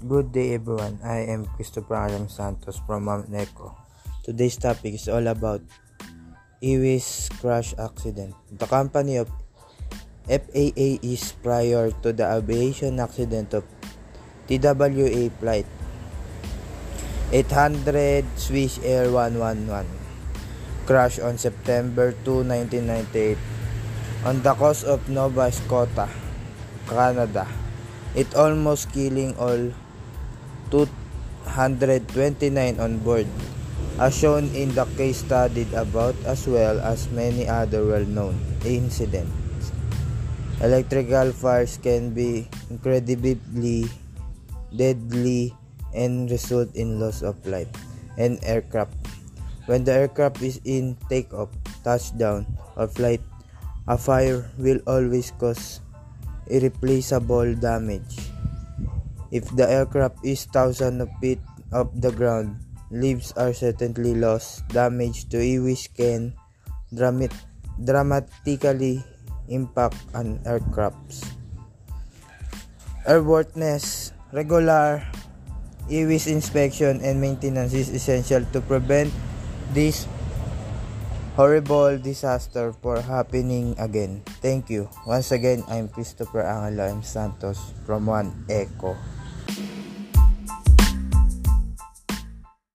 Good day everyone. I am Christopher Aram Santos from Neco. Today's topic is all about Iwis crash accident. The company of FAA is prior to the aviation accident of TWA flight 800 Swiss Air 111 crash on September 2, 1998 on the coast of Nova Scotia, Canada. It almost killing all 229 on board, as shown in the case studied about as well as many other well-known incidents. Electrical fires can be incredibly deadly and result in loss of life and aircraft. When the aircraft is in takeoff, touchdown, or flight, a fire will always cause irreplaceable damage. If the aircraft is thousands of feet off the ground, lives are certainly lost. Damage to iwis can dramat dramatically impact on aircrafts. Airworthiness, regular iwis inspection and maintenance is essential to prevent this horrible disaster for happening again. Thank you. Once again, I'm Christopher Angelo M. Santos from One Echo.